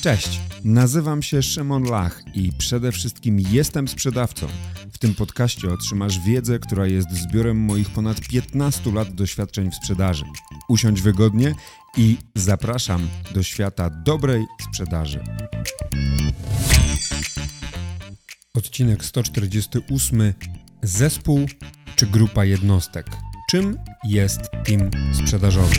Cześć, nazywam się Szymon Lach i przede wszystkim jestem sprzedawcą. W tym podcaście otrzymasz wiedzę, która jest zbiorem moich ponad 15 lat doświadczeń w sprzedaży. Usiądź wygodnie i zapraszam do świata dobrej sprzedaży. Odcinek 148. Zespół czy grupa jednostek? Czym jest team sprzedażowy?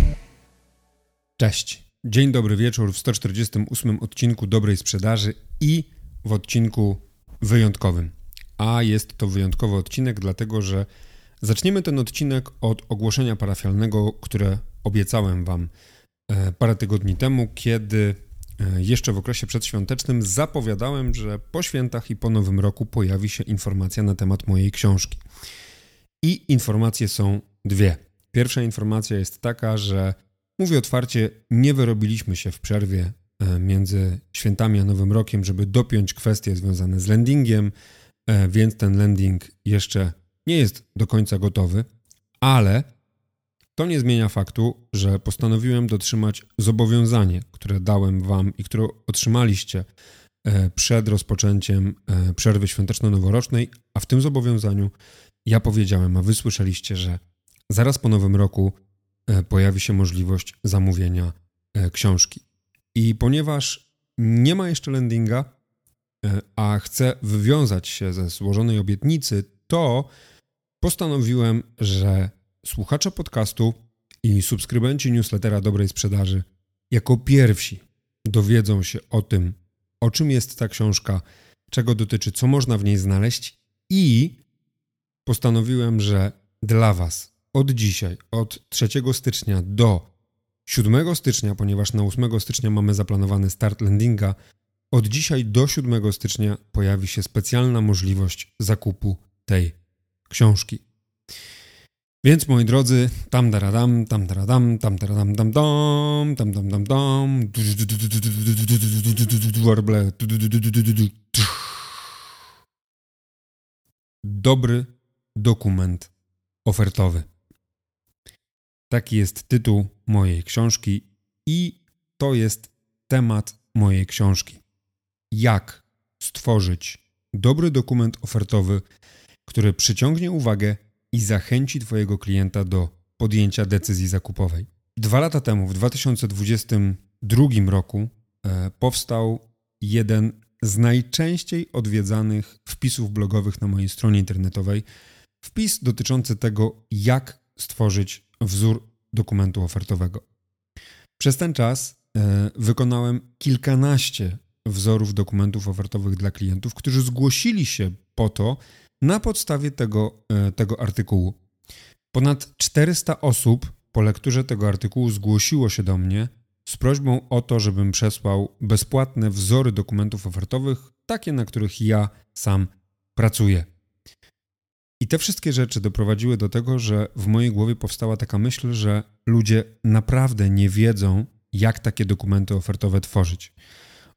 Cześć. Dzień dobry wieczór w 148 odcinku dobrej sprzedaży i w odcinku wyjątkowym. A jest to wyjątkowy odcinek, dlatego że zaczniemy ten odcinek od ogłoszenia parafialnego, które obiecałem Wam e, parę tygodni temu, kiedy e, jeszcze w okresie przedświątecznym zapowiadałem, że po świętach i po nowym roku pojawi się informacja na temat mojej książki. I informacje są dwie. Pierwsza informacja jest taka, że mówię otwarcie, nie wyrobiliśmy się w przerwie e, między świętami a Nowym Rokiem, żeby dopiąć kwestie związane z landingiem, e, więc ten landing jeszcze nie jest do końca gotowy, ale to nie zmienia faktu, że postanowiłem dotrzymać zobowiązanie, które dałem Wam i które otrzymaliście e, przed rozpoczęciem przerwy świąteczno-noworocznej, a w tym zobowiązaniu ja powiedziałem, a Wy słyszeliście, że zaraz po nowym roku pojawi się możliwość zamówienia e, książki. I ponieważ nie ma jeszcze landinga, e, a chcę wywiązać się ze złożonej obietnicy, to postanowiłem, że słuchacze podcastu i subskrybenci newslettera dobrej sprzedaży jako pierwsi dowiedzą się o tym, o czym jest ta książka, czego dotyczy, co można w niej znaleźć i postanowiłem, że dla Was od dzisiaj, od 3 stycznia do 7 stycznia, ponieważ na 8 stycznia mamy zaplanowany start landinga, od dzisiaj do 7 stycznia pojawi się specjalna możliwość zakupu tej książki. Więc moi drodzy, tam daradam, tam daradam, tam daradam, dam dom, tam dam dam dom, warble, dobry dokument ofertowy. Taki jest tytuł mojej książki i to jest temat mojej książki. Jak stworzyć dobry dokument ofertowy, który przyciągnie uwagę i zachęci Twojego klienta do podjęcia decyzji zakupowej. Dwa lata temu, w 2022 roku, e, powstał jeden z najczęściej odwiedzanych wpisów blogowych na mojej stronie internetowej. Wpis dotyczący tego, jak stworzyć wzór dokumentu ofertowego. Przez ten czas e, wykonałem kilkanaście wzorów dokumentów ofertowych dla klientów, którzy zgłosili się po to na podstawie tego, e, tego artykułu. Ponad 400 osób po lekturze tego artykułu zgłosiło się do mnie z prośbą o to, żebym przesłał bezpłatne wzory dokumentów ofertowych, takie na których ja sam pracuję. I te wszystkie rzeczy doprowadziły do tego, że w mojej głowie powstała taka myśl, że ludzie naprawdę nie wiedzą, jak takie dokumenty ofertowe tworzyć.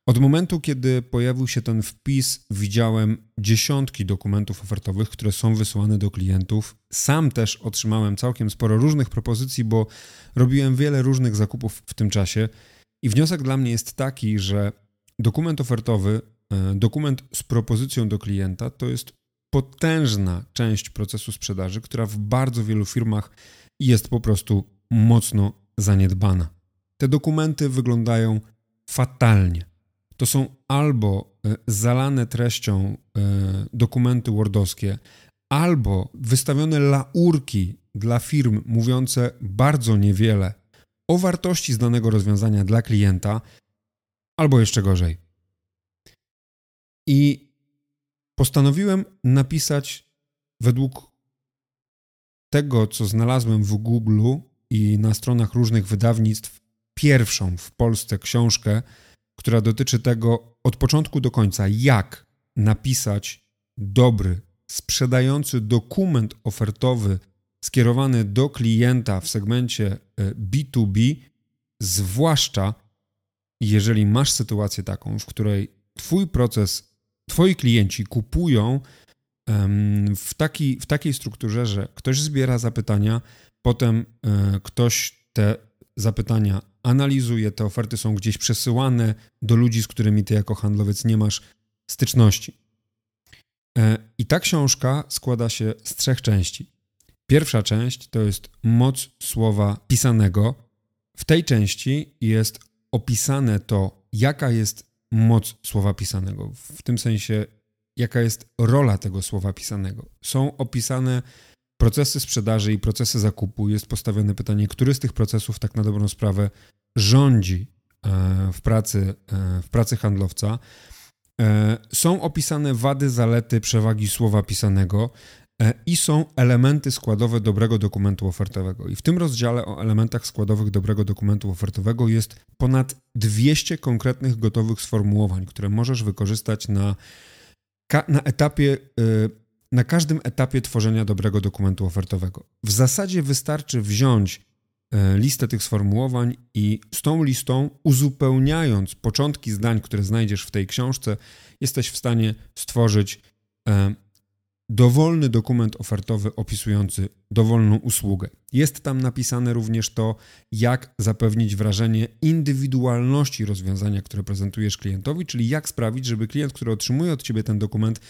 Od momentu, kiedy pojawił się ten wpis, widziałem dziesiątki dokumentów ofertowych, które są wysyłane do klientów. Sam też otrzymałem całkiem sporo różnych propozycji, bo robiłem wiele różnych zakupów w tym czasie. I wniosek dla mnie jest taki, że dokument ofertowy, e, dokument z propozycją do klienta, to jest potężna część procesu sprzedaży, która w bardzo wielu firmach jest po prostu mocno zaniedbana. Te dokumenty wyglądają fatalnie. To są albo e, zalane treścią e, dokumenty wordowskie, albo wystawione laurki dla firm mówiące bardzo niewiele o wartości z danego rozwiązania dla klienta, albo jeszcze gorzej. I postanowiłem napisać według tego, co znalazłem w Google i na stronach różnych wydawnictw, pierwszą w Polsce książkę, która dotyczy tego od początku do końca, jak napisać dobry, sprzedający dokument ofertowy skierowany do klienta w segmencie B2B, e, zwłaszcza jeżeli masz sytuację taką, w której Twój proces Twoi klienci kupują w, taki, w takiej strukturze, że ktoś zbiera zapytania, potem e, ktoś te zapytania analizuje, te oferty są gdzieś przesyłane do ludzi, z którymi ty jako handlowiec nie masz styczności. E, I ta książka składa się z trzech części. Pierwsza część to jest moc słowa pisanego. W tej części jest opisane to, jaka jest moc słowa pisanego. W tym sensie, jaka jest rola tego słowa pisanego. Są opisane procesy sprzedaży i procesy zakupu. Jest postawione pytanie, który z tych procesów tak na dobrą sprawę rządzi e, w pracy, e, w pracy handlowca. E, są opisane wady, zalety, przewagi słowa pisanego i są elementy składowe dobrego dokumentu ofertowego. I w tym rozdziale o elementach składowych dobrego dokumentu ofertowego jest ponad 200 konkretnych gotowych sformułowań, które możesz wykorzystać na, na etapie na każdym etapie tworzenia dobrego dokumentu ofertowego. W zasadzie wystarczy wziąć e, listę tych sformułowań i z tą listą, uzupełniając początki zdań, które znajdziesz w tej książce, jesteś w stanie stworzyć e, dowolny dokument ofertowy opisujący dowolną usługę. Jest tam napisane również to, jak zapewnić wrażenie indywidualności rozwiązania, które prezentujesz klientowi, czyli jak sprawić, żeby klient, który otrzymuje od ciebie ten dokument,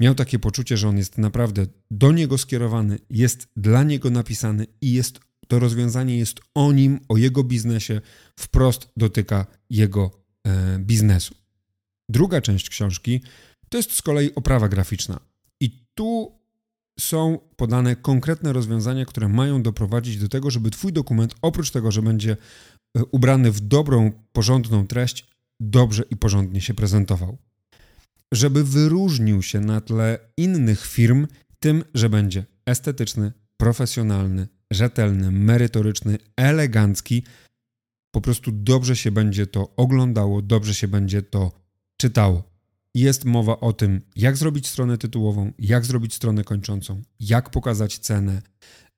miał takie poczucie, że on jest naprawdę do niego skierowany, jest dla niego napisany i jest to rozwiązanie jest o nim, o jego biznesie, wprost dotyka jego e, biznesu. Druga część książki to jest z kolei oprawa graficzna. I tu są podane konkretne rozwiązania, które mają doprowadzić do tego, żeby Twój dokument, oprócz tego, że będzie e, ubrany w dobrą, porządną treść, dobrze i porządnie się prezentował żeby wyróżnił się na tle innych firm tym, że będzie estetyczny, profesjonalny, rzetelny, merytoryczny, elegancki. Po prostu dobrze się będzie to oglądało, dobrze się będzie to czytało. Jest mowa o tym, jak zrobić stronę tytułową, jak zrobić stronę kończącą, jak pokazać cenę,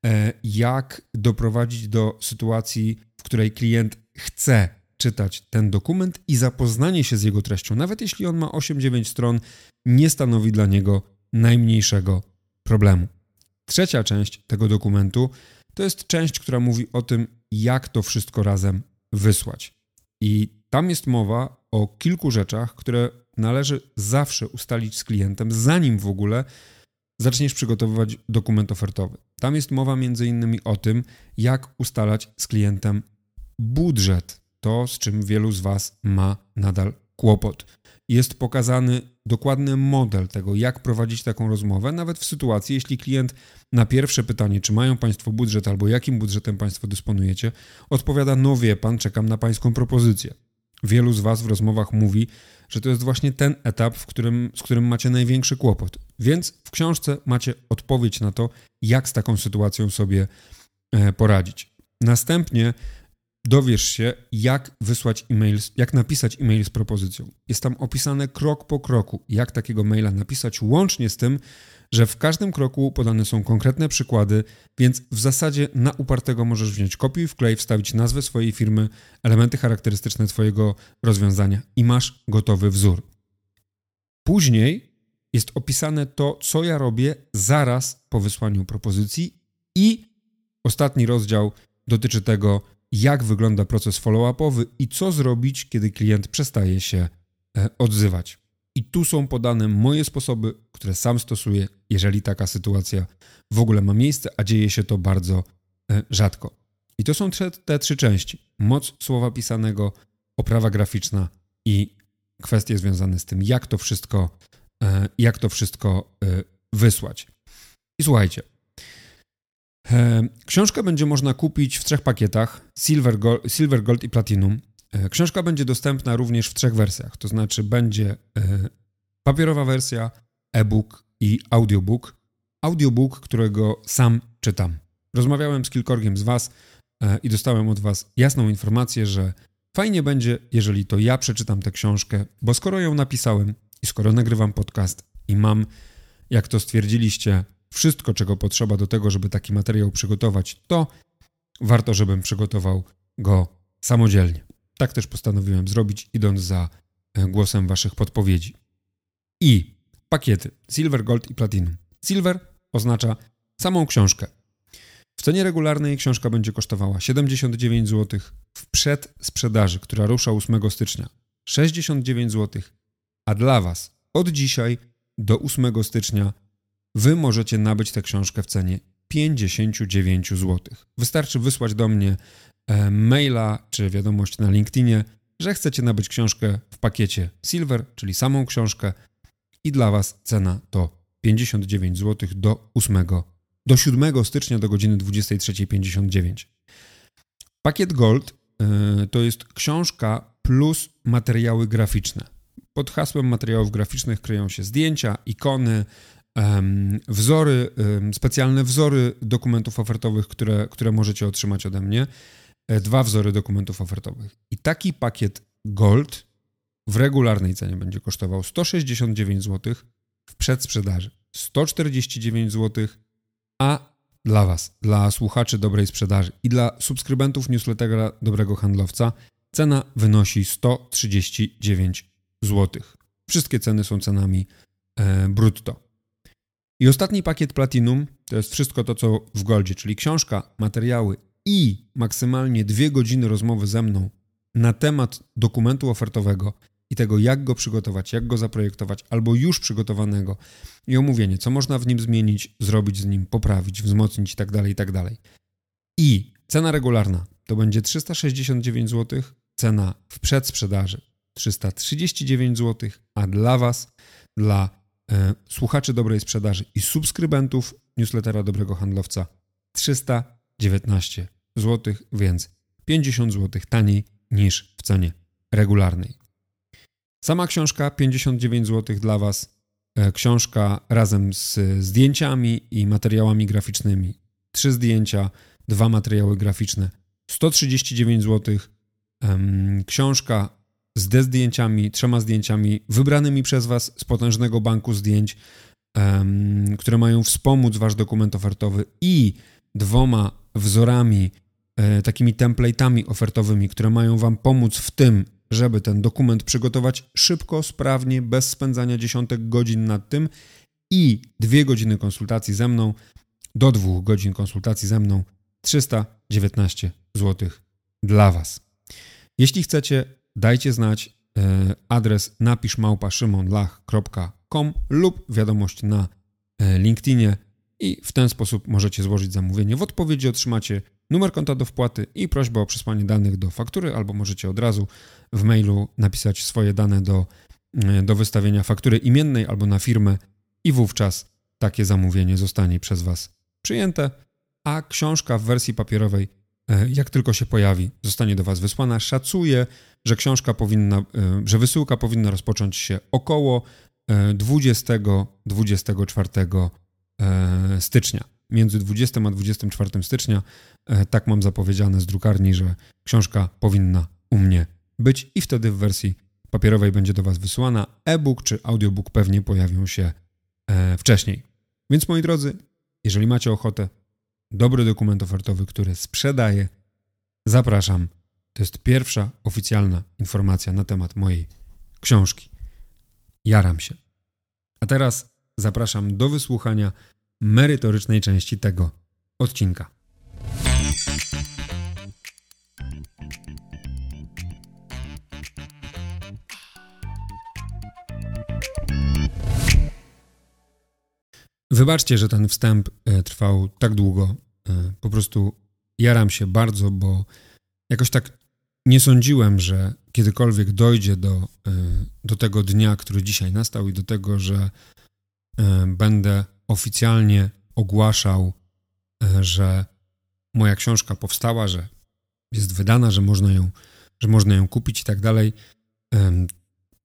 e, jak doprowadzić do sytuacji, w której klient chce czytać ten dokument i zapoznanie się z jego treścią, nawet jeśli on ma 8-9 stron, nie stanowi dla niego najmniejszego problemu. Trzecia część tego dokumentu to jest część, która mówi o tym, jak to wszystko razem wysłać. I tam jest mowa o kilku rzeczach, które należy zawsze ustalić z klientem, zanim w ogóle zaczniesz przygotowywać dokument ofertowy. Tam jest mowa innymi o tym, jak ustalać z klientem budżet to, z czym wielu z Was ma nadal kłopot. Jest pokazany dokładny model tego, jak prowadzić taką rozmowę, nawet w sytuacji, jeśli klient na pierwsze pytanie, czy mają Państwo budżet albo jakim budżetem Państwo dysponujecie, odpowiada: No wie Pan, czekam na Pańską propozycję. Wielu z Was w rozmowach mówi, że to jest właśnie ten etap, w którym, z którym macie największy kłopot. Więc w książce macie odpowiedź na to, jak z taką sytuacją sobie e, poradzić. Następnie dowiesz się, jak wysłać e-mail, jak napisać e-mail z propozycją. Jest tam opisane krok po kroku, jak takiego maila napisać, łącznie z tym, że w każdym kroku podane są konkretne przykłady, więc w zasadzie na upartego możesz wziąć kopiuj, wklej, wstawić nazwę swojej firmy, elementy charakterystyczne Twojego rozwiązania i masz gotowy wzór. Później jest opisane to, co ja robię zaraz po wysłaniu propozycji i ostatni rozdział dotyczy tego, jak wygląda proces follow-upowy i co zrobić, kiedy klient przestaje się e, odzywać. I tu są podane moje sposoby, które sam stosuję, jeżeli taka sytuacja w ogóle ma miejsce, a dzieje się to bardzo e, rzadko. I to są te trzy części: moc słowa pisanego, oprawa graficzna i kwestie związane z tym, jak to wszystko, e, jak to wszystko wysłać. I słuchajcie, Książkę będzie można kupić w trzech pakietach: Silver Gold, Silver Gold i Platinum. E, książka będzie dostępna również w trzech wersjach, to znaczy będzie e, papierowa wersja, e-book i audiobook. Audiobook, którego sam czytam. Rozmawiałem z kilkorgiem z Was e, i dostałem od Was jasną informację, że fajnie będzie, jeżeli to ja przeczytam tę książkę, bo skoro ją napisałem i skoro nagrywam podcast i mam, jak to stwierdziliście, wszystko, czego potrzeba do tego, żeby taki materiał przygotować, to warto, żebym przygotował go samodzielnie. Tak też postanowiłem zrobić, idąc za e, głosem Waszych podpowiedzi. I pakiety Silver, Gold i Platinum. Silver oznacza samą książkę. W cenie regularnej książka będzie kosztowała 79 zł, w przedsprzedaży, która rusza 8 stycznia 69 zł, a dla Was od dzisiaj do 8 stycznia Wy możecie nabyć tę książkę w cenie 59 zł. Wystarczy wysłać do mnie e, maila czy wiadomość na LinkedInie, że chcecie nabyć książkę w pakiecie Silver, czyli samą książkę i dla Was cena to 59 zł do 8 do 7 stycznia do godziny 23.59. Pakiet Gold yy, to jest książka plus materiały graficzne. Pod hasłem materiałów graficznych kryją się zdjęcia, ikony, wzory, specjalne wzory dokumentów ofertowych, które, które możecie otrzymać ode mnie. E, dwa wzory dokumentów ofertowych. I taki pakiet Gold w regularnej cenie będzie kosztował 169 zł, w przedsprzedaży 149 zł, a dla Was, dla słuchaczy dobrej sprzedaży i dla subskrybentów newslettera Dobrego Handlowca cena wynosi 139 zł. Wszystkie ceny są cenami e, brutto. I ostatni pakiet Platinum to jest wszystko to, co w Goldzie, czyli książka, materiały i maksymalnie dwie godziny rozmowy ze mną na temat dokumentu ofertowego i tego, jak go przygotować, jak go zaprojektować, albo już przygotowanego i omówienie, co można w nim zmienić, zrobić z nim, poprawić, wzmocnić itd., tak itd. Tak I cena regularna to będzie 369 zł, cena w przedsprzedaży 339 zł, a dla Was, dla słuchaczy dobrej sprzedaży i subskrybentów newslettera Dobrego Handlowca 319 zł, więc 50 zł taniej niż w cenie regularnej. Sama książka 59 zł dla Was. E, książka razem z zdjęciami i materiałami graficznymi. Trzy zdjęcia, dwa materiały graficzne. 139 zł. Książka z D zdjęciami, trzema zdjęciami wybranymi przez Was z potężnego banku zdjęć, które mają wspomóc Wasz dokument ofertowy i dwoma wzorami, e, takimi template'ami ofertowymi, które mają Wam pomóc w tym, żeby ten dokument przygotować szybko, sprawnie, bez spędzania dziesiątek godzin nad tym i dwie godziny konsultacji ze mną, do dwóch godzin konsultacji ze mną, 319 zł dla Was. Jeśli chcecie, dajcie znać e, adres napiszmałpa.szymonlach.com lub wiadomość na e, LinkedInie i w ten sposób możecie złożyć zamówienie. W odpowiedzi otrzymacie numer konta do wpłaty i prośbę o przesłanie danych do faktury, albo możecie od razu w mailu napisać swoje dane do, e, do wystawienia faktury imiennej albo na firmę i wówczas takie zamówienie zostanie przez Was przyjęte, a książka w wersji papierowej, jak tylko się pojawi, zostanie do Was wysłana. Szacuję, że książka powinna, e, że wysyłka powinna rozpocząć się około 20-24 stycznia między 20 a 24 stycznia. E, tak mam zapowiedziane z drukarni, że książka powinna u mnie być i wtedy w wersji papierowej będzie do Was wysłana. E-book czy audiobook pewnie pojawią się e, wcześniej. Więc moi drodzy, jeżeli macie ochotę, dobry dokument ofertowy, który sprzedaję, zapraszam. To jest pierwsza oficjalna informacja na temat mojej książki. Jaram się. A teraz zapraszam do wysłuchania merytorycznej części tego odcinka. Wybaczcie, że ten wstęp e, trwał tak długo. E, po prostu jaram się bardzo, bo jakoś tak nie sądziłem, że kiedykolwiek dojdzie do, e, do tego dnia, który dzisiaj nastał i do tego, że będę oficjalnie ogłaszał, że moja książka powstała, że jest wydana, że można ją, że można ją kupić i tak dalej.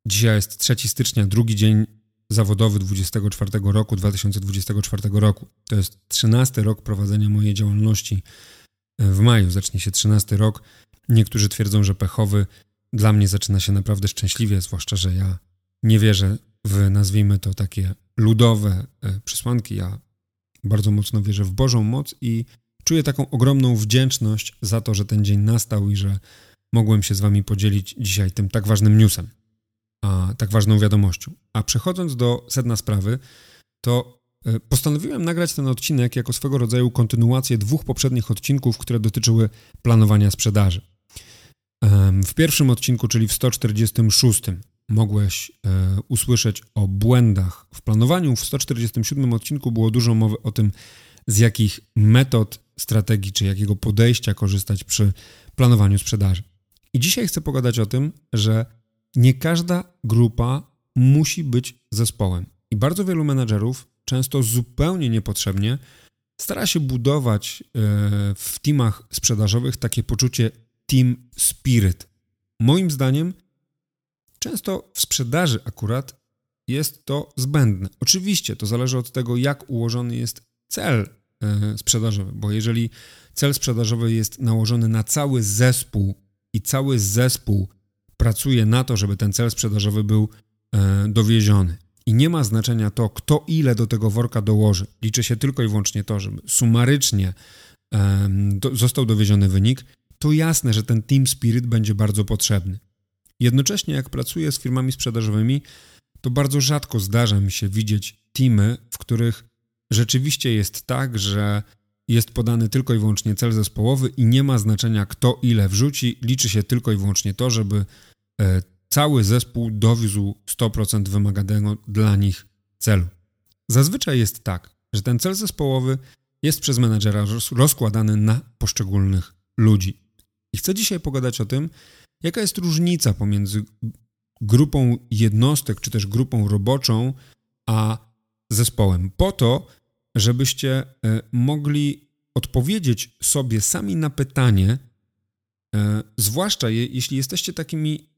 Dzisiaj jest 3 stycznia, drugi dzień zawodowy 24 roku, 2024 roku. To jest 13 rok prowadzenia mojej działalności. E, w maju zacznie się 13 rok. Niektórzy twierdzą, że pechowy. Dla mnie zaczyna się naprawdę szczęśliwie, zwłaszcza, że ja nie wierzę w, nazwijmy to, takie ludowe e, przesłanki. Ja bardzo mocno wierzę w Bożą moc i czuję taką ogromną wdzięczność za to, że ten dzień nastał i że mogłem się z Wami podzielić dzisiaj tym tak ważnym newsem, a tak ważną wiadomością. A przechodząc do sedna sprawy, to e, postanowiłem nagrać ten odcinek jako swego rodzaju kontynuację dwóch poprzednich odcinków, które dotyczyły planowania sprzedaży. W pierwszym odcinku, czyli w 146, mogłeś e, usłyszeć o błędach w planowaniu. W 147 odcinku było dużo mowy o tym, z jakich metod, strategii czy jakiego podejścia korzystać przy planowaniu sprzedaży. I dzisiaj chcę pogadać o tym, że nie każda grupa musi być zespołem. I bardzo wielu menedżerów, często zupełnie niepotrzebnie, stara się budować e, w teamach sprzedażowych takie poczucie team spirit. Moim zdaniem, często w sprzedaży akurat jest to zbędne. Oczywiście to zależy od tego, jak ułożony jest cel e, sprzedażowy, bo jeżeli cel sprzedażowy jest nałożony na cały zespół i cały zespół pracuje na to, żeby ten cel sprzedażowy był e, dowieziony. I nie ma znaczenia to, kto ile do tego worka dołoży. Liczy się tylko i wyłącznie to, żeby sumarycznie e, został dowieziony wynik. To jasne, że ten team spirit będzie bardzo potrzebny. Jednocześnie, jak pracuję z firmami sprzedażowymi, to bardzo rzadko zdarza mi się widzieć teamy, w których rzeczywiście jest tak, że jest podany tylko i wyłącznie cel zespołowy i nie ma znaczenia, kto ile wrzuci. Liczy się tylko i wyłącznie to, żeby e, cały zespół dowiózł 100% wymaganego dla nich celu. Zazwyczaj jest tak, że ten cel zespołowy jest przez menedżera rozkładany na poszczególnych ludzi. I chcę dzisiaj pogadać o tym, jaka jest różnica pomiędzy grupą jednostek, czy też grupą roboczą, a zespołem. Po to, żebyście e, mogli odpowiedzieć sobie sami na pytanie, e, zwłaszcza je, jeśli jesteście takimi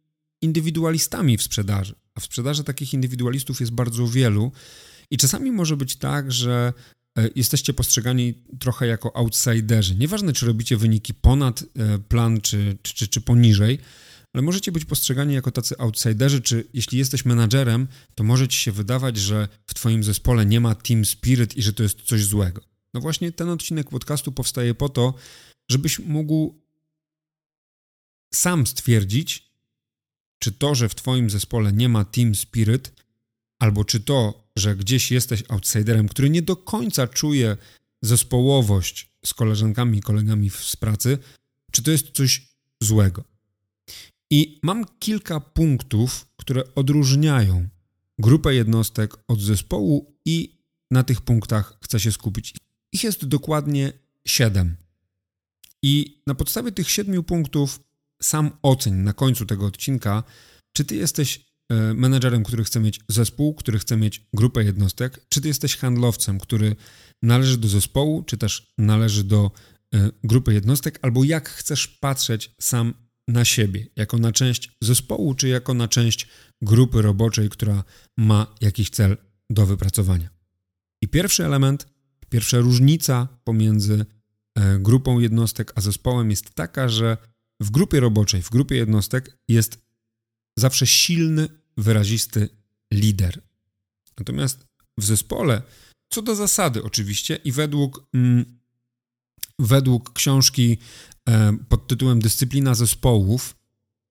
indywidualistami w sprzedaży. A w sprzedaży takich indywidualistów jest bardzo wielu i czasami może być tak, że e, jesteście postrzegani trochę jako outsiderzy. Nieważne, czy robicie wyniki ponad plan, czy, czy, czy poniżej, ale możecie być postrzegani jako tacy outsiderzy, czy jeśli jesteś menadżerem, to może ci się wydawać, że w twoim zespole nie ma team spirit i że to jest coś złego. No właśnie ten odcinek podcastu powstaje po to, żebyś mógł sam stwierdzić, czy to, że w twoim zespole nie ma team spirit, albo czy to, że gdzieś jesteś outsiderem, który nie do końca czuje zespołowość z koleżankami i kolegami z pracy, czy to jest coś złego. I mam kilka punktów, które odróżniają grupę jednostek od zespołu i na tych punktach chcę się skupić. Ich jest dokładnie siedem. I na podstawie tych siedmiu punktów sam oceń na końcu tego odcinka, czy ty jesteś e, menedżerem, który chce mieć zespół, który chce mieć grupę jednostek, czy ty jesteś handlowcem, który należy do zespołu, czy też należy do e, grupy jednostek, albo jak chcesz patrzeć sam na siebie, jako na część zespołu, czy jako na część grupy roboczej, która ma jakiś cel do wypracowania. I pierwszy element, pierwsza różnica pomiędzy e, grupą jednostek a zespołem jest taka, że w grupie roboczej, w grupie jednostek jest zawsze silny, wyrazisty lider. Natomiast w zespole, co do zasady oczywiście i według, mm, według książki E, pod tytułem Dyscyplina zespołów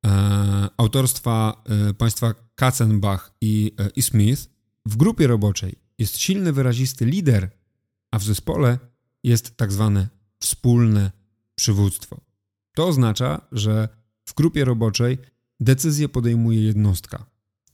e, autorstwa e, państwa Katzenbach i, i Smith w grupie roboczej jest silny, wyrazisty lider, a w zespole jest tak zwane wspólne przywództwo. To oznacza, że w grupie roboczej decyzję podejmuje jednostka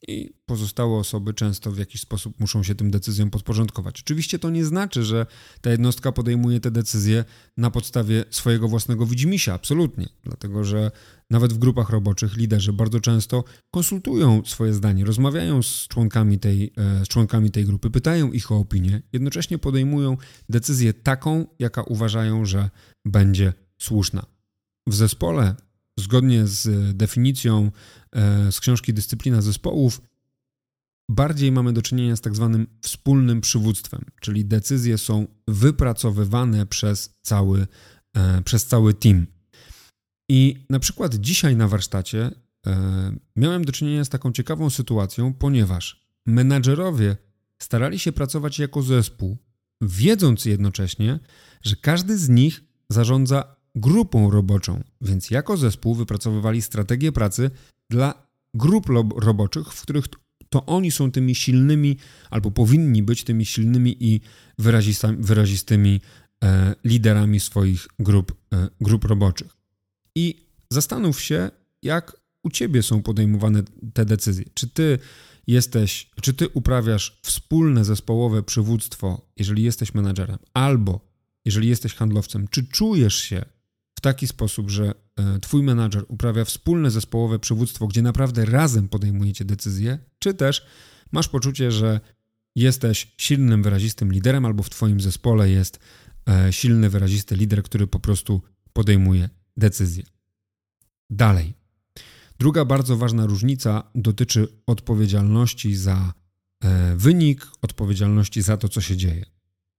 i pozostałe osoby często w jakiś sposób muszą się tym decyzjom podporządkować. Oczywiście to nie znaczy, że ta jednostka podejmuje te decyzje na podstawie swojego własnego widzimisia, absolutnie, dlatego że nawet w grupach roboczych liderzy bardzo często konsultują swoje zdanie, rozmawiają z członkami tej, e, z członkami tej grupy, pytają ich o opinię, jednocześnie podejmują decyzję taką, jaka uważają, że będzie słuszna. W zespole zgodnie z definicją e, z książki Dyscyplina Zespołów, bardziej mamy do czynienia z tak zwanym wspólnym przywództwem, czyli decyzje są wypracowywane przez cały, e, przez cały team. I na przykład dzisiaj na warsztacie e, miałem do czynienia z taką ciekawą sytuacją, ponieważ menadżerowie starali się pracować jako zespół, wiedząc jednocześnie, że każdy z nich zarządza grupą roboczą, więc jako zespół wypracowywali strategię pracy dla grup roboczych, w których To oni są tymi silnymi, albo powinni być tymi silnymi i wyrazistymi e, liderami swoich grup, e, grup roboczych. I zastanów się, jak u ciebie są podejmowane te decyzje. Czy ty jesteś, czy ty uprawiasz wspólne zespołowe przywództwo, jeżeli jesteś menadżerem, albo jeżeli jesteś handlowcem, czy czujesz się taki sposób, że e, twój menadżer uprawia wspólne zespołowe przywództwo, gdzie naprawdę razem podejmujecie decyzje, czy też masz poczucie, że jesteś silnym, wyrazistym liderem, albo w twoim zespole jest e, silny, wyrazisty lider, który po prostu podejmuje decyzje. Dalej. Druga bardzo ważna różnica dotyczy odpowiedzialności za e, wynik, odpowiedzialności za to, co się dzieje.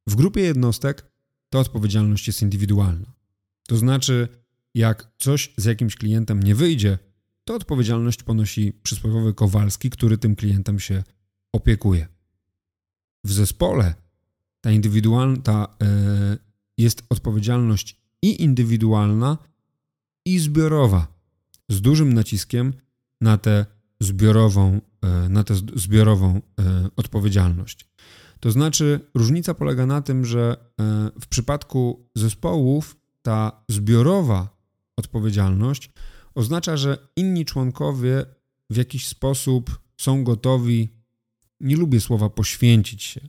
W grupie jednostek ta odpowiedzialność jest indywidualna. To znaczy, jak coś z jakimś klientem nie wyjdzie, to odpowiedzialność ponosi przysłowiowy Kowalski, który tym klientem się opiekuje. W zespole ta indywidualna ta, e, jest odpowiedzialność i indywidualna, i zbiorowa z dużym naciskiem na tę zbiorową, e, na tę zbiorową e, odpowiedzialność. To znaczy, różnica polega na tym, że w przypadku zespołów ta zbiorowa odpowiedzialność oznacza, że inni członkowie w jakiś sposób są gotowi, nie lubię słowa poświęcić się,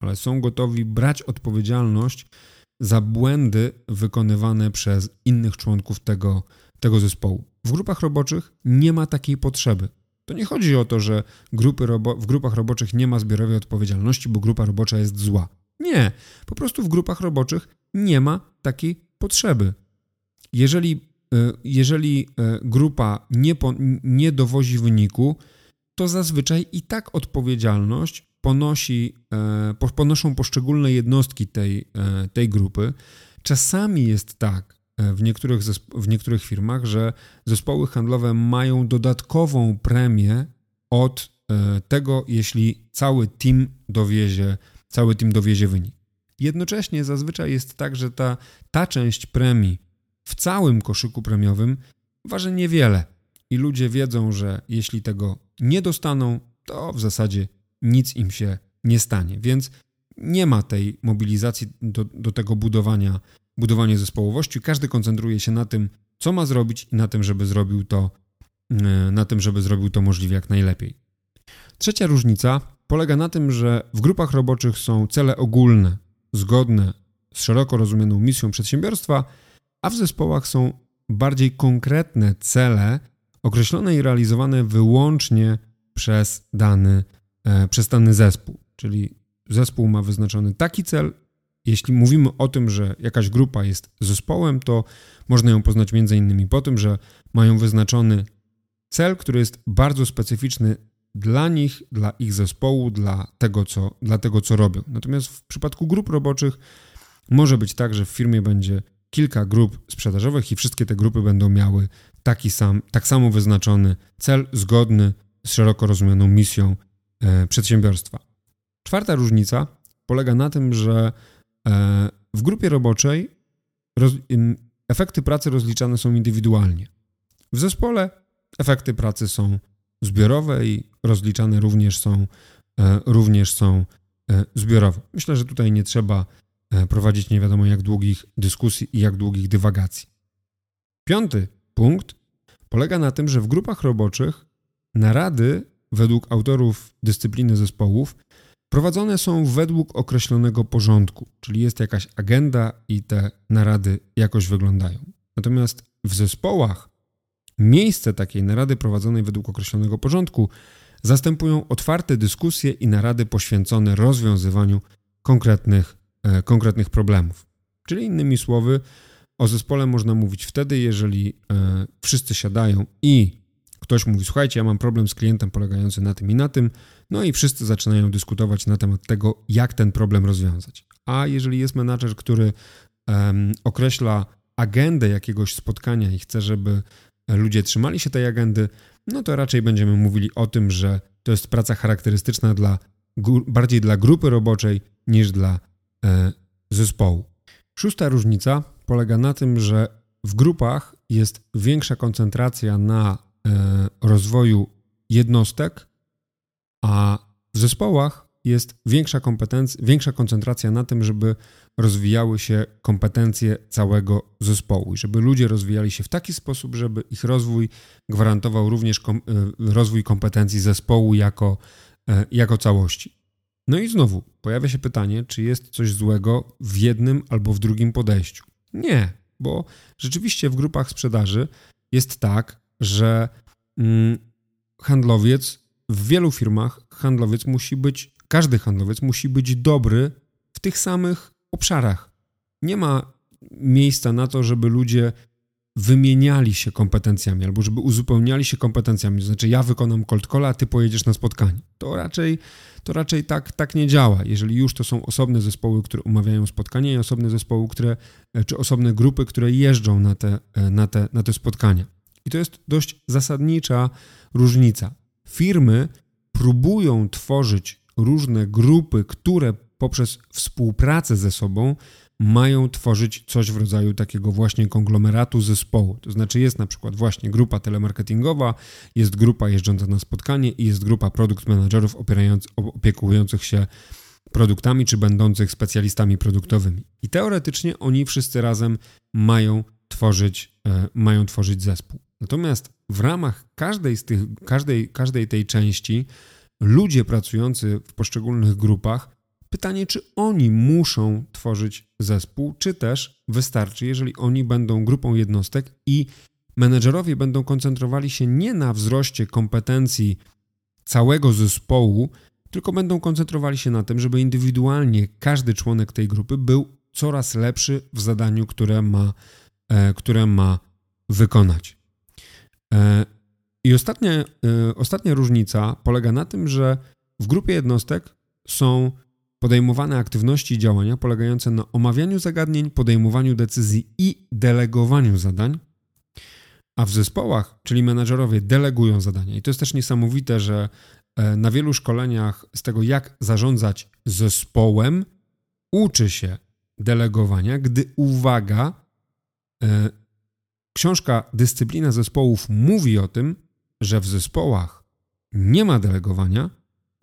ale są gotowi brać odpowiedzialność za błędy wykonywane przez innych członków tego, tego zespołu. W grupach roboczych nie ma takiej potrzeby. To nie chodzi o to, że grupy w grupach roboczych nie ma zbiorowej odpowiedzialności, bo grupa robocza jest zła. Nie, po prostu w grupach roboczych nie ma takiej potrzeby. Jeżeli, e, jeżeli e, grupa nie, po, nie dowozi wyniku, to zazwyczaj i tak odpowiedzialność ponosi, e, ponoszą poszczególne jednostki tej, tej grupy. Czasami jest tak, w niektórych, w niektórych firmach, że zespoły handlowe mają dodatkową premię od tego, jeśli cały team dowiezie, cały team dowiezie wynik. Jednocześnie zazwyczaj jest tak, że ta, ta część premii w całym koszyku premiowym waży niewiele i ludzie wiedzą, że jeśli tego nie dostaną, to w zasadzie nic im się nie stanie. Więc nie ma tej mobilizacji do, do tego budowania budowanie zespołowości. Każdy koncentruje się na tym, co ma zrobić i na tym, żeby zrobił to, e, na tym, żeby zrobił to możliwie jak najlepiej. Trzecia różnica polega na tym, że w grupach roboczych są cele ogólne, zgodne z szeroko rozumianą misją przedsiębiorstwa, a w zespołach są bardziej konkretne cele, określone i realizowane wyłącznie przez dany, e, przez dany zespół. Czyli zespół ma wyznaczony taki cel jeśli mówimy o tym, że jakaś grupa jest zespołem, to można ją poznać między innymi po tym, że mają wyznaczony cel, który jest bardzo specyficzny dla nich, dla ich zespołu, dla tego, co, dla tego, co robią. Natomiast w przypadku grup roboczych może być tak, że w firmie będzie kilka grup sprzedażowych i wszystkie te grupy będą miały taki sam, tak samo wyznaczony cel zgodny z szeroko rozumianą misją e, przedsiębiorstwa. Czwarta różnica polega na tym, że E, w grupie roboczej roz, efekty pracy rozliczane są indywidualnie. W zespole efekty pracy są zbiorowe i rozliczane również są, e, również są e, zbiorowe. Myślę, że tutaj nie trzeba prowadzić nie wiadomo jak długich dyskusji i jak długich dywagacji. Piąty punkt polega na tym, że w grupach roboczych narady według autorów dyscypliny zespołów prowadzone są według określonego porządku, czyli jest jakaś agenda i te narady jakoś wyglądają. Natomiast w zespołach miejsce takiej narady prowadzonej według określonego porządku zastępują otwarte dyskusje i narady poświęcone rozwiązywaniu konkretnych, e, konkretnych problemów. Czyli innymi słowy, o zespole można mówić wtedy, jeżeli e, wszyscy siadają i ktoś mówi: Słuchajcie, ja mam problem z klientem polegający na tym i na tym, no i wszyscy zaczynają dyskutować na temat tego, jak ten problem rozwiązać. A jeżeli jest menadżer, który określa agendę jakiegoś spotkania i chce, żeby ludzie trzymali się tej agendy, no to raczej będziemy mówili o tym, że to jest praca charakterystyczna dla, bardziej dla grupy roboczej niż dla e, zespołu. Szósta różnica polega na tym, że w grupach jest większa koncentracja na e, rozwoju jednostek A w zespołach jest większa, kompetencja, większa koncentracja na tym, żeby rozwijały się kompetencje całego zespołu i żeby ludzie rozwijali się w taki sposób, żeby ich rozwój gwarantował również kom, e, rozwój kompetencji zespołu jako, e, jako całości. No i znowu pojawia się pytanie, czy jest coś złego w jednym albo w drugim podejściu. Nie, bo rzeczywiście w grupach sprzedaży jest tak, że mm, handlowiec w wielu firmach handlowiec musi być, każdy handlowiec musi być dobry w tych samych obszarach. Nie ma miejsca na to, żeby ludzie wymieniali się kompetencjami albo żeby uzupełniali się kompetencjami. To znaczy, ja wykonam cold call, a ty pojedziesz na spotkanie. To raczej, to raczej tak, tak nie działa. Jeżeli już to są osobne zespoły, które umawiają spotkanie i osobne zespoły, które, czy osobne grupy, które jeżdżą na te, na te, na te spotkania. I to jest dość zasadnicza różnica. Firmy próbują tworzyć różne grupy, które poprzez współpracę ze sobą mają tworzyć coś w rodzaju takiego właśnie konglomeratu zespołu. To znaczy jest na przykład właśnie grupa telemarketingowa, jest grupa jeżdżąca na spotkanie i jest grupa produkt managerów opiekujących się produktami czy będących specjalistami produktowymi. I teoretycznie oni wszyscy razem mają tworzyć, e, mają tworzyć zespół. Natomiast w ramach każdej z tych, każdej, każdej tej części ludzie pracujący w poszczególnych grupach, pytanie, czy oni muszą tworzyć zespół, czy też wystarczy, jeżeli oni będą grupą jednostek i menedżerowie będą koncentrowali się nie na wzroście kompetencji całego zespołu, tylko będą koncentrowali się na tym, żeby indywidualnie każdy członek tej grupy był coraz lepszy w zadaniu, które ma, e, które ma wykonać. E, I ostatnia, e, ostatnia różnica polega na tym, że w grupie jednostek są podejmowane aktywności i działania polegające na omawianiu zagadnień, podejmowaniu decyzji i delegowaniu zadań, a w zespołach, czyli menedżerowie, delegują zadania. I to jest też niesamowite, że e, na wielu szkoleniach z tego, jak zarządzać zespołem, uczy się delegowania, gdy uwaga, Książka Dyscyplina zespołów mówi o tym, że w zespołach nie ma delegowania,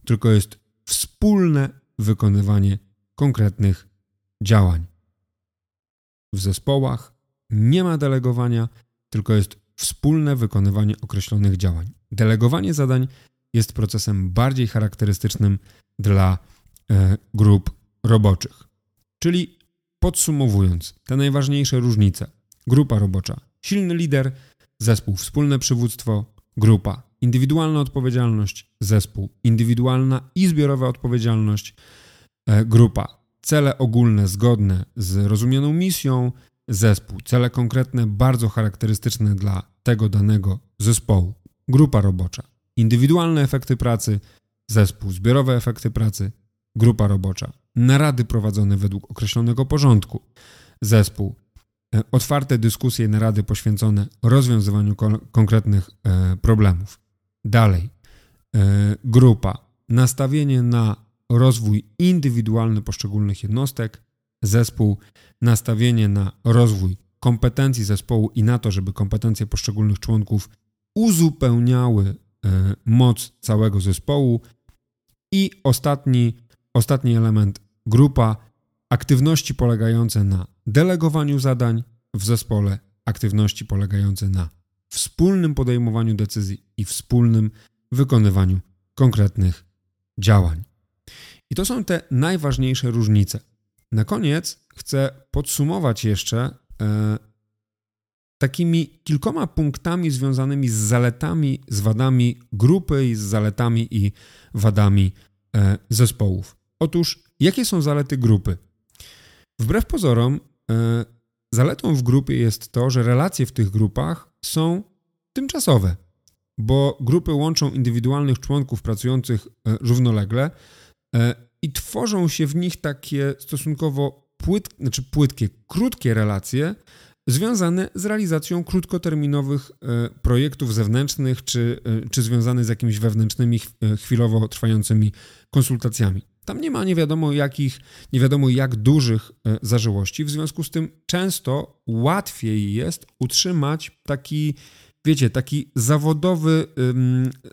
tylko jest wspólne wykonywanie konkretnych działań. W zespołach nie ma delegowania, tylko jest wspólne wykonywanie określonych działań. Delegowanie zadań jest procesem bardziej charakterystycznym dla e, grup roboczych. Czyli podsumowując, te najważniejsze różnice. Grupa robocza Silny lider, zespół, wspólne przywództwo, grupa, indywidualna odpowiedzialność, zespół, indywidualna i zbiorowa odpowiedzialność, e, grupa, cele ogólne, zgodne z rozumianą misją, zespół, cele konkretne, bardzo charakterystyczne dla tego danego zespołu, grupa robocza, indywidualne efekty pracy, zespół, zbiorowe efekty pracy, grupa robocza, narady prowadzone według określonego porządku, zespół, otwarte dyskusje, narady poświęcone rozwiązywaniu konkretnych e, problemów. Dalej, e, grupa, nastawienie na rozwój indywidualny poszczególnych jednostek, zespół, nastawienie na rozwój kompetencji zespołu i na to, żeby kompetencje poszczególnych członków uzupełniały moc całego zespołu. I ostatni, ostatni element, grupa, aktywności polegające na delegowaniu zadań w zespole, aktywności polegające na wspólnym podejmowaniu decyzji i wspólnym wykonywaniu konkretnych działań. I to są te najważniejsze różnice. Na koniec chcę podsumować jeszcze e, takimi kilkoma punktami związanymi z zaletami, z wadami grupy i z zaletami i wadami e, zespołów. Otóż, jakie są zalety grupy? Wbrew pozorom, zaletą w grupie jest to, że relacje w tych grupach są tymczasowe, bo grupy łączą indywidualnych członków pracujących e, równolegle e, i tworzą się w nich takie stosunkowo płyt, znaczy płytkie, krótkie relacje związane z realizacją krótkoterminowych projektów zewnętrznych czy, czy związane z jakimiś wewnętrznymi, chwilowo trwającymi konsultacjami. Tam nie ma nie wiadomo jakich, nie wiadomo jak dużych e, zażyłości, w związku z tym często łatwiej jest utrzymać taki wiecie, taki zawodowy,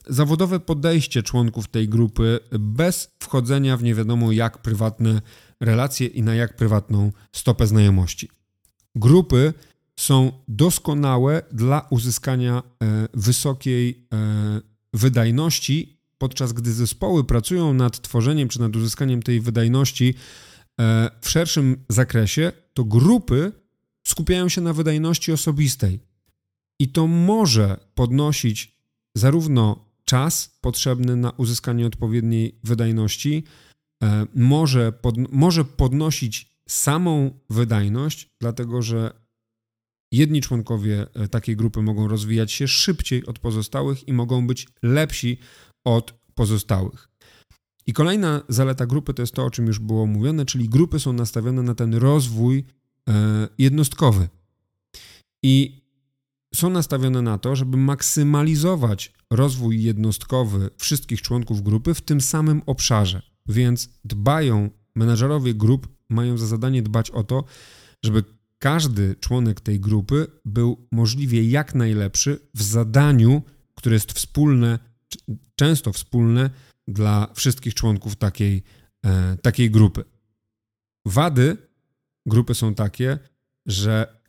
zawodowe podejście członków tej grupy bez wchodzenia w nie wiadomo jak prywatne relacje i na jak prywatną stopę znajomości. Grupy są doskonałe dla uzyskania e, wysokiej e, wydajności, podczas gdy zespoły pracują nad tworzeniem czy nad uzyskaniem tej wydajności e, w szerszym zakresie, to grupy skupiają się na wydajności osobistej. I to może podnosić zarówno czas potrzebny na uzyskanie odpowiedniej wydajności, może, pod, może podnosić samą wydajność, dlatego że Jedni członkowie e, takiej grupy mogą rozwijać się szybciej od pozostałych i mogą być lepsi od pozostałych. I kolejna zaleta grupy to jest to, o czym już było mówione, czyli grupy są nastawione na ten rozwój e, jednostkowy. I są nastawione na to, żeby maksymalizować rozwój jednostkowy wszystkich członków grupy w tym samym obszarze. Więc dbają, menedżerowie grup mają za zadanie dbać o to, żeby każdy członek tej grupy był możliwie jak najlepszy w zadaniu, które jest wspólne, często wspólne dla wszystkich członków takiej, e, takiej grupy. Wady grupy są takie, że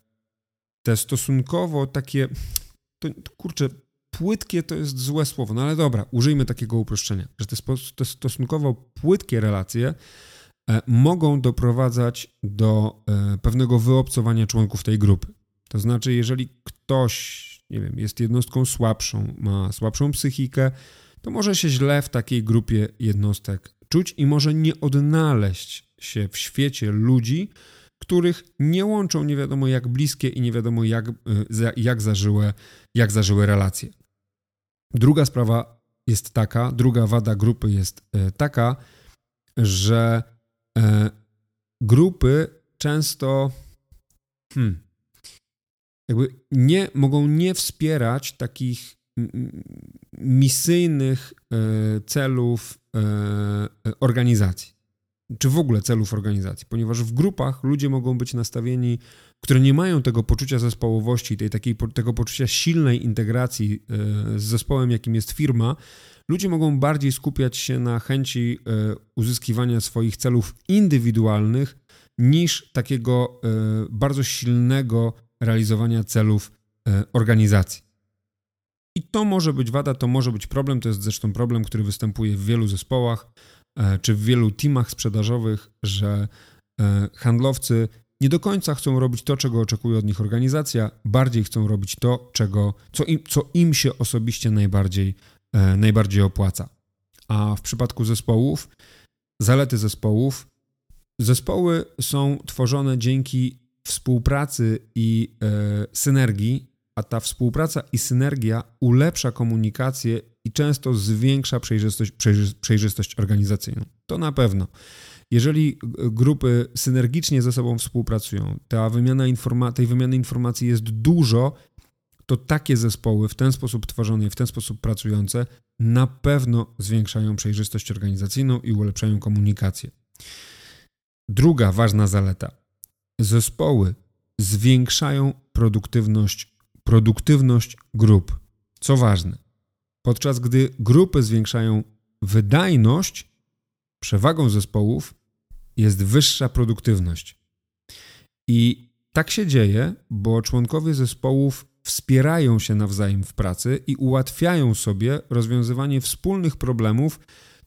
te stosunkowo takie, to, kurczę, płytkie to jest złe słowo, no ale dobra, użyjmy takiego uproszczenia, że te, te stosunkowo płytkie relacje E, mogą doprowadzać do e, pewnego wyobcowania członków tej grupy. To znaczy, jeżeli ktoś, nie wiem, jest jednostką słabszą, ma słabszą psychikę, to może się źle w takiej grupie jednostek czuć i może nie odnaleźć się w świecie ludzi, których nie łączą nie wiadomo jak bliskie i nie wiadomo jak, e, jak, zażyłe, jak relacje. Druga sprawa jest taka, druga wada grupy jest taka, że E, grupy często hmm, jakby nie, mogą nie wspierać takich misyjnych e, celów e, organizacji, czy w ogóle celów organizacji, ponieważ w grupach ludzie mogą być nastawieni, które nie mają tego poczucia zespołowości, tej, takiej, tego poczucia silnej integracji z zespołem, jakim jest firma, Ludzie mogą bardziej skupiać się na chęci e, uzyskiwania swoich celów indywidualnych niż takiego e, bardzo silnego realizowania celów e, organizacji. I to może być wada, to może być problem, to jest zresztą problem, który występuje w wielu zespołach czy w wielu teamach sprzedażowych, że handlowcy nie do końca chcą robić to, czego oczekuje od nich organizacja, bardziej chcą robić to, czego, co, im, co im się osobiście najbardziej E, najbardziej opłaca. A w przypadku zespołów, zalety zespołów, zespoły są tworzone dzięki współpracy i e, synergii, a ta współpraca i synergia ulepsza komunikację i często zwiększa przejrzystość, przejrzystość organizacyjną. To na pewno. Jeżeli grupy synergicznie ze sobą współpracują, ta wymiana informa- tej wymiany informacji jest dużo, to takie zespoły w ten sposób tworzone w ten sposób pracujące na pewno zwiększają przejrzystość organizacyjną i ulepszają komunikację. Druga ważna zaleta. Zespoły zwiększają produktywność, produktywność grup. Co ważne, podczas gdy grupy zwiększają wydajność, przewagą zespołów jest wyższa produktywność. I tak się dzieje, bo członkowie zespołów wspierają się nawzajem w pracy i ułatwiają sobie rozwiązywanie wspólnych problemów,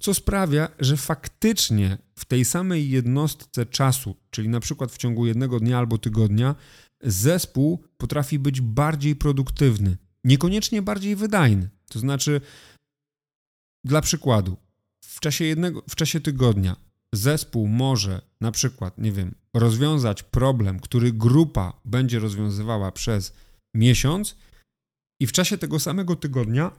co sprawia, że faktycznie w tej samej jednostce czasu, czyli na przykład w ciągu jednego dnia albo tygodnia, zespół potrafi być bardziej produktywny, niekoniecznie bardziej wydajny. To znaczy, dla przykładu, w czasie, jednego, w czasie tygodnia zespół może na przykład, nie wiem, rozwiązać problem, który grupa będzie rozwiązywała przez miesiąc i w czasie tego samego tygodnia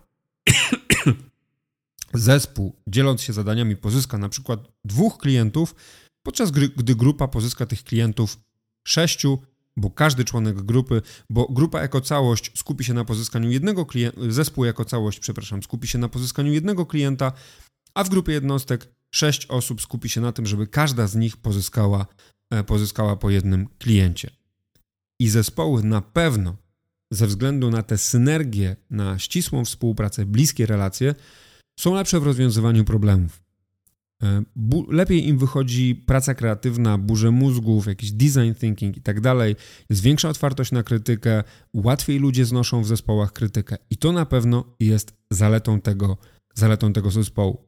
zespół, dzieląc się zadaniami, pozyska na przykład dwóch klientów, podczas gdy grupa pozyska tych klientów sześciu, bo każdy członek grupy, bo grupa jako całość skupi się na pozyskaniu jednego klienta, zespół jako całość, przepraszam, skupi się na pozyskaniu jednego klienta, a w grupie jednostek sześć osób skupi się na tym, żeby każda z nich pozyskała, e, pozyskała po jednym kliencie. I zespoły na pewno ze względu na tę synergię, na ścisłą współpracę, bliskie relacje, są lepsze w rozwiązywaniu problemów. E, lepiej im wychodzi praca kreatywna, burze mózgów, jakiś design thinking i tak dalej. Jest większa otwartość na krytykę, łatwiej ludzie znoszą w zespołach krytykę i to na pewno jest zaletą tego, zaletą tego zespołu.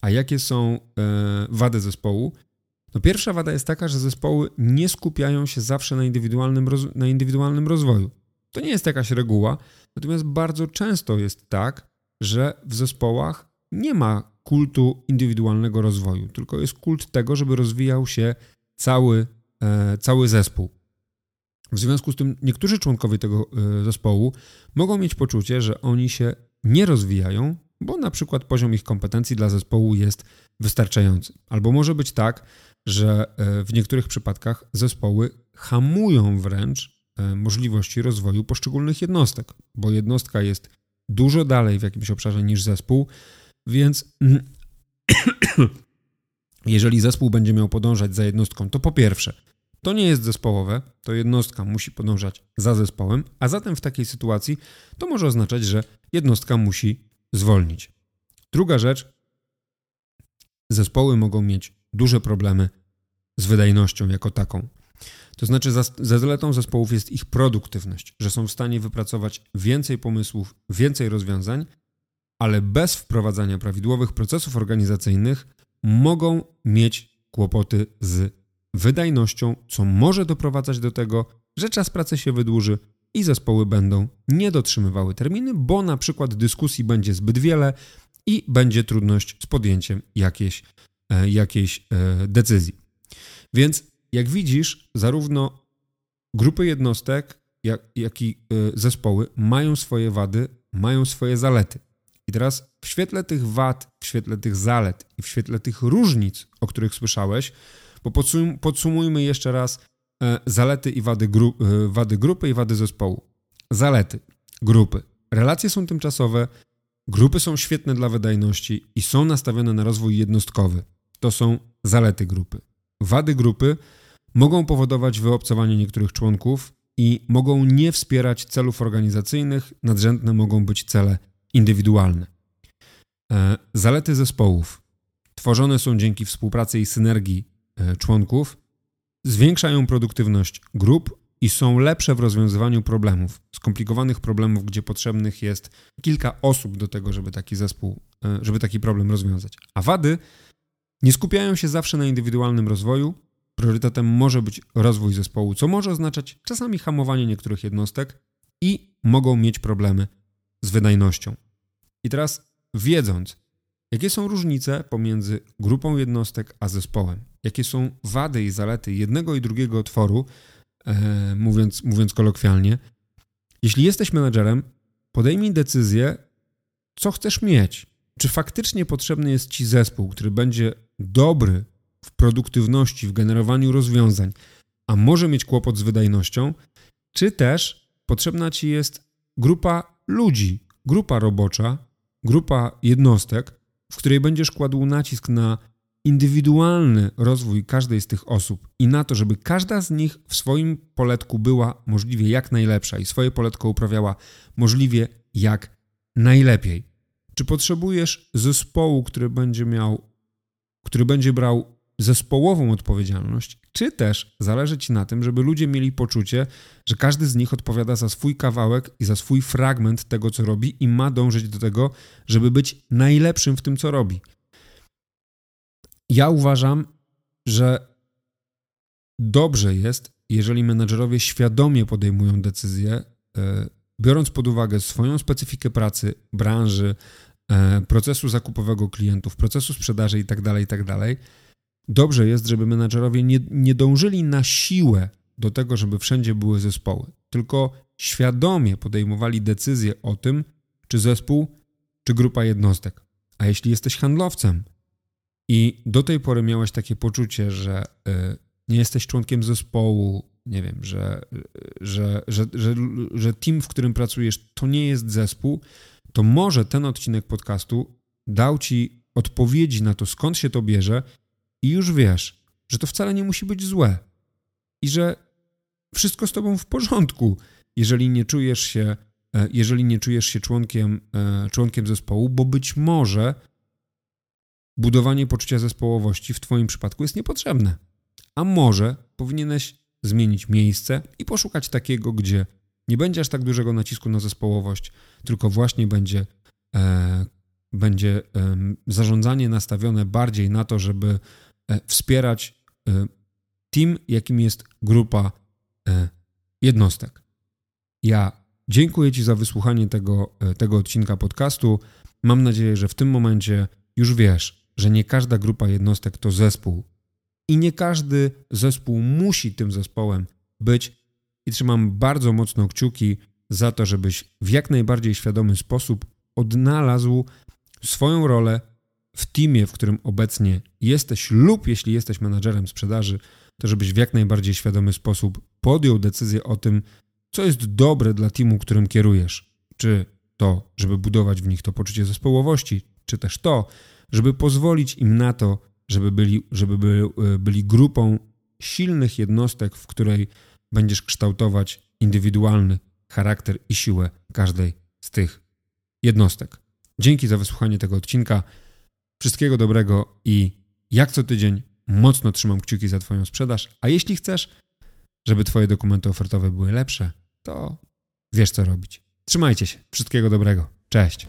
A jakie są e, wady zespołu? No pierwsza wada jest taka, że zespoły nie skupiają się zawsze na indywidualnym, na indywidualnym rozwoju. To nie jest jakaś reguła, natomiast bardzo często jest tak, że w zespołach nie ma kultu indywidualnego rozwoju, tylko jest kult tego, żeby rozwijał się cały, e, cały zespół. W związku z tym niektórzy członkowie tego e, zespołu mogą mieć poczucie, że oni się nie rozwijają, bo na przykład poziom ich kompetencji dla zespołu jest wystarczający. Albo może być tak, że e, w niektórych przypadkach zespoły hamują wręcz możliwości rozwoju poszczególnych jednostek, bo jednostka jest dużo dalej w jakimś obszarze niż zespół, więc jeżeli zespół będzie miał podążać za jednostką, to po pierwsze, to nie jest zespołowe, to jednostka musi podążać za zespołem, a zatem w takiej sytuacji to może oznaczać, że jednostka musi zwolnić. Druga rzecz, zespoły mogą mieć duże problemy z wydajnością jako taką. To znaczy, ze zaletą zespołów jest ich produktywność, że są w stanie wypracować więcej pomysłów, więcej rozwiązań, ale bez wprowadzania prawidłowych procesów organizacyjnych mogą mieć kłopoty z wydajnością, co może doprowadzać do tego, że czas pracy się wydłuży i zespoły będą nie dotrzymywały terminy, bo na przykład dyskusji będzie zbyt wiele i będzie trudność z podjęciem jakiejś, e, jakiejś e, decyzji. Więc jak widzisz, zarówno grupy jednostek, jak, jak i e, zespoły mają swoje wady, mają swoje zalety. I teraz w świetle tych wad, w świetle tych zalet i w świetle tych różnic, o których słyszałeś, bo podsum podsumujmy jeszcze raz e, zalety i wady, gru e, wady grupy i wady zespołu. Zalety grupy. Relacje są tymczasowe, grupy są świetne dla wydajności i są nastawione na rozwój jednostkowy. To są zalety grupy. Wady grupy mogą powodować wyobcowanie niektórych członków i mogą nie wspierać celów organizacyjnych, nadrzędne mogą być cele indywidualne. E, zalety zespołów tworzone są dzięki współpracy i synergii e, członków, zwiększają produktywność grup i są lepsze w rozwiązywaniu problemów, skomplikowanych problemów, gdzie potrzebnych jest kilka osób do tego, żeby taki zespół, e, żeby taki problem rozwiązać. A wady nie skupiają się zawsze na indywidualnym rozwoju. Priorytetem może być rozwój zespołu, co może oznaczać czasami hamowanie niektórych jednostek i mogą mieć problemy z wydajnością. I teraz wiedząc, jakie są różnice pomiędzy grupą jednostek a zespołem, jakie są wady i zalety jednego i drugiego tworu, e, mówiąc, mówiąc kolokwialnie, jeśli jesteś menedżerem, podejmij decyzję, co chcesz mieć. Czy faktycznie potrzebny jest ci zespół, który będzie dobry w produktywności, w generowaniu rozwiązań, a może mieć kłopot z wydajnością, czy też potrzebna ci jest grupa ludzi, grupa robocza, grupa jednostek, w której będziesz kładł nacisk na indywidualny rozwój każdej z tych osób i na to, żeby każda z nich w swoim poletku była możliwie jak najlepsza i swoje poletko uprawiała możliwie jak najlepiej. Czy potrzebujesz zespołu, który będzie miał, który będzie brał zespołową odpowiedzialność, czy też zależy Ci na tym, żeby ludzie mieli poczucie, że każdy z nich odpowiada za swój kawałek i za swój fragment tego, co robi i ma dążyć do tego, żeby być najlepszym w tym, co robi. Ja uważam, że dobrze jest, jeżeli menedżerowie świadomie podejmują decyzje, e, biorąc pod uwagę swoją specyfikę pracy, branży, e, procesu zakupowego klientów, procesu sprzedaży itd., tak itd., tak dobrze jest, żeby menadżerowie nie, nie dążyli na siłę do tego, żeby wszędzie były zespoły, tylko świadomie podejmowali decyzję o tym, czy zespół, czy grupa jednostek. A jeśli jesteś handlowcem i do tej pory miałeś takie poczucie, że y, nie jesteś członkiem zespołu, nie wiem, że, że, że, że, że team, w którym pracujesz, to nie jest zespół, to może ten odcinek podcastu dał ci odpowiedzi na to, skąd się to bierze i już wiesz, że to wcale nie musi być złe i że wszystko z tobą w porządku jeżeli nie czujesz się, e, jeżeli nie czujesz się członkiem, e, członkiem zespołu, bo być może budowanie poczucia zespołowości w Twoim przypadku jest niepotrzebne. A może powinieneś zmienić miejsce i poszukać takiego, gdzie nie będzie aż tak dużego nacisku na zespołowość, tylko właśnie będzie, e, będzie e, zarządzanie nastawione bardziej na to, żeby wspierać e, team, jakim jest grupa e, jednostek. Ja dziękuję Ci za wysłuchanie tego, e, tego odcinka podcastu. Mam nadzieję, że w tym momencie już wiesz, że nie każda grupa jednostek to zespół i nie każdy zespół musi tym zespołem być. I trzymam bardzo mocno kciuki za to, żebyś w jak najbardziej świadomy sposób odnalazł swoją rolę w teamie, w którym obecnie jesteś, lub jeśli jesteś menadżerem sprzedaży, to żebyś w jak najbardziej świadomy sposób podjął decyzję o tym, co jest dobre dla teamu, którym kierujesz. Czy to, żeby budować w nich to poczucie zespołowości, czy też to, żeby pozwolić im na to, żeby byli, żeby e, byli grupą silnych jednostek, w której będziesz kształtować indywidualny charakter i siłę każdej z tych jednostek. Dzięki za wysłuchanie tego odcinka. Wszystkiego dobrego i jak co tydzień mocno trzymam kciuki za Twoją sprzedaż, a jeśli chcesz, żeby Twoje dokumenty ofertowe były lepsze, to wiesz co robić. Trzymajcie się. Wszystkiego dobrego. Cześć.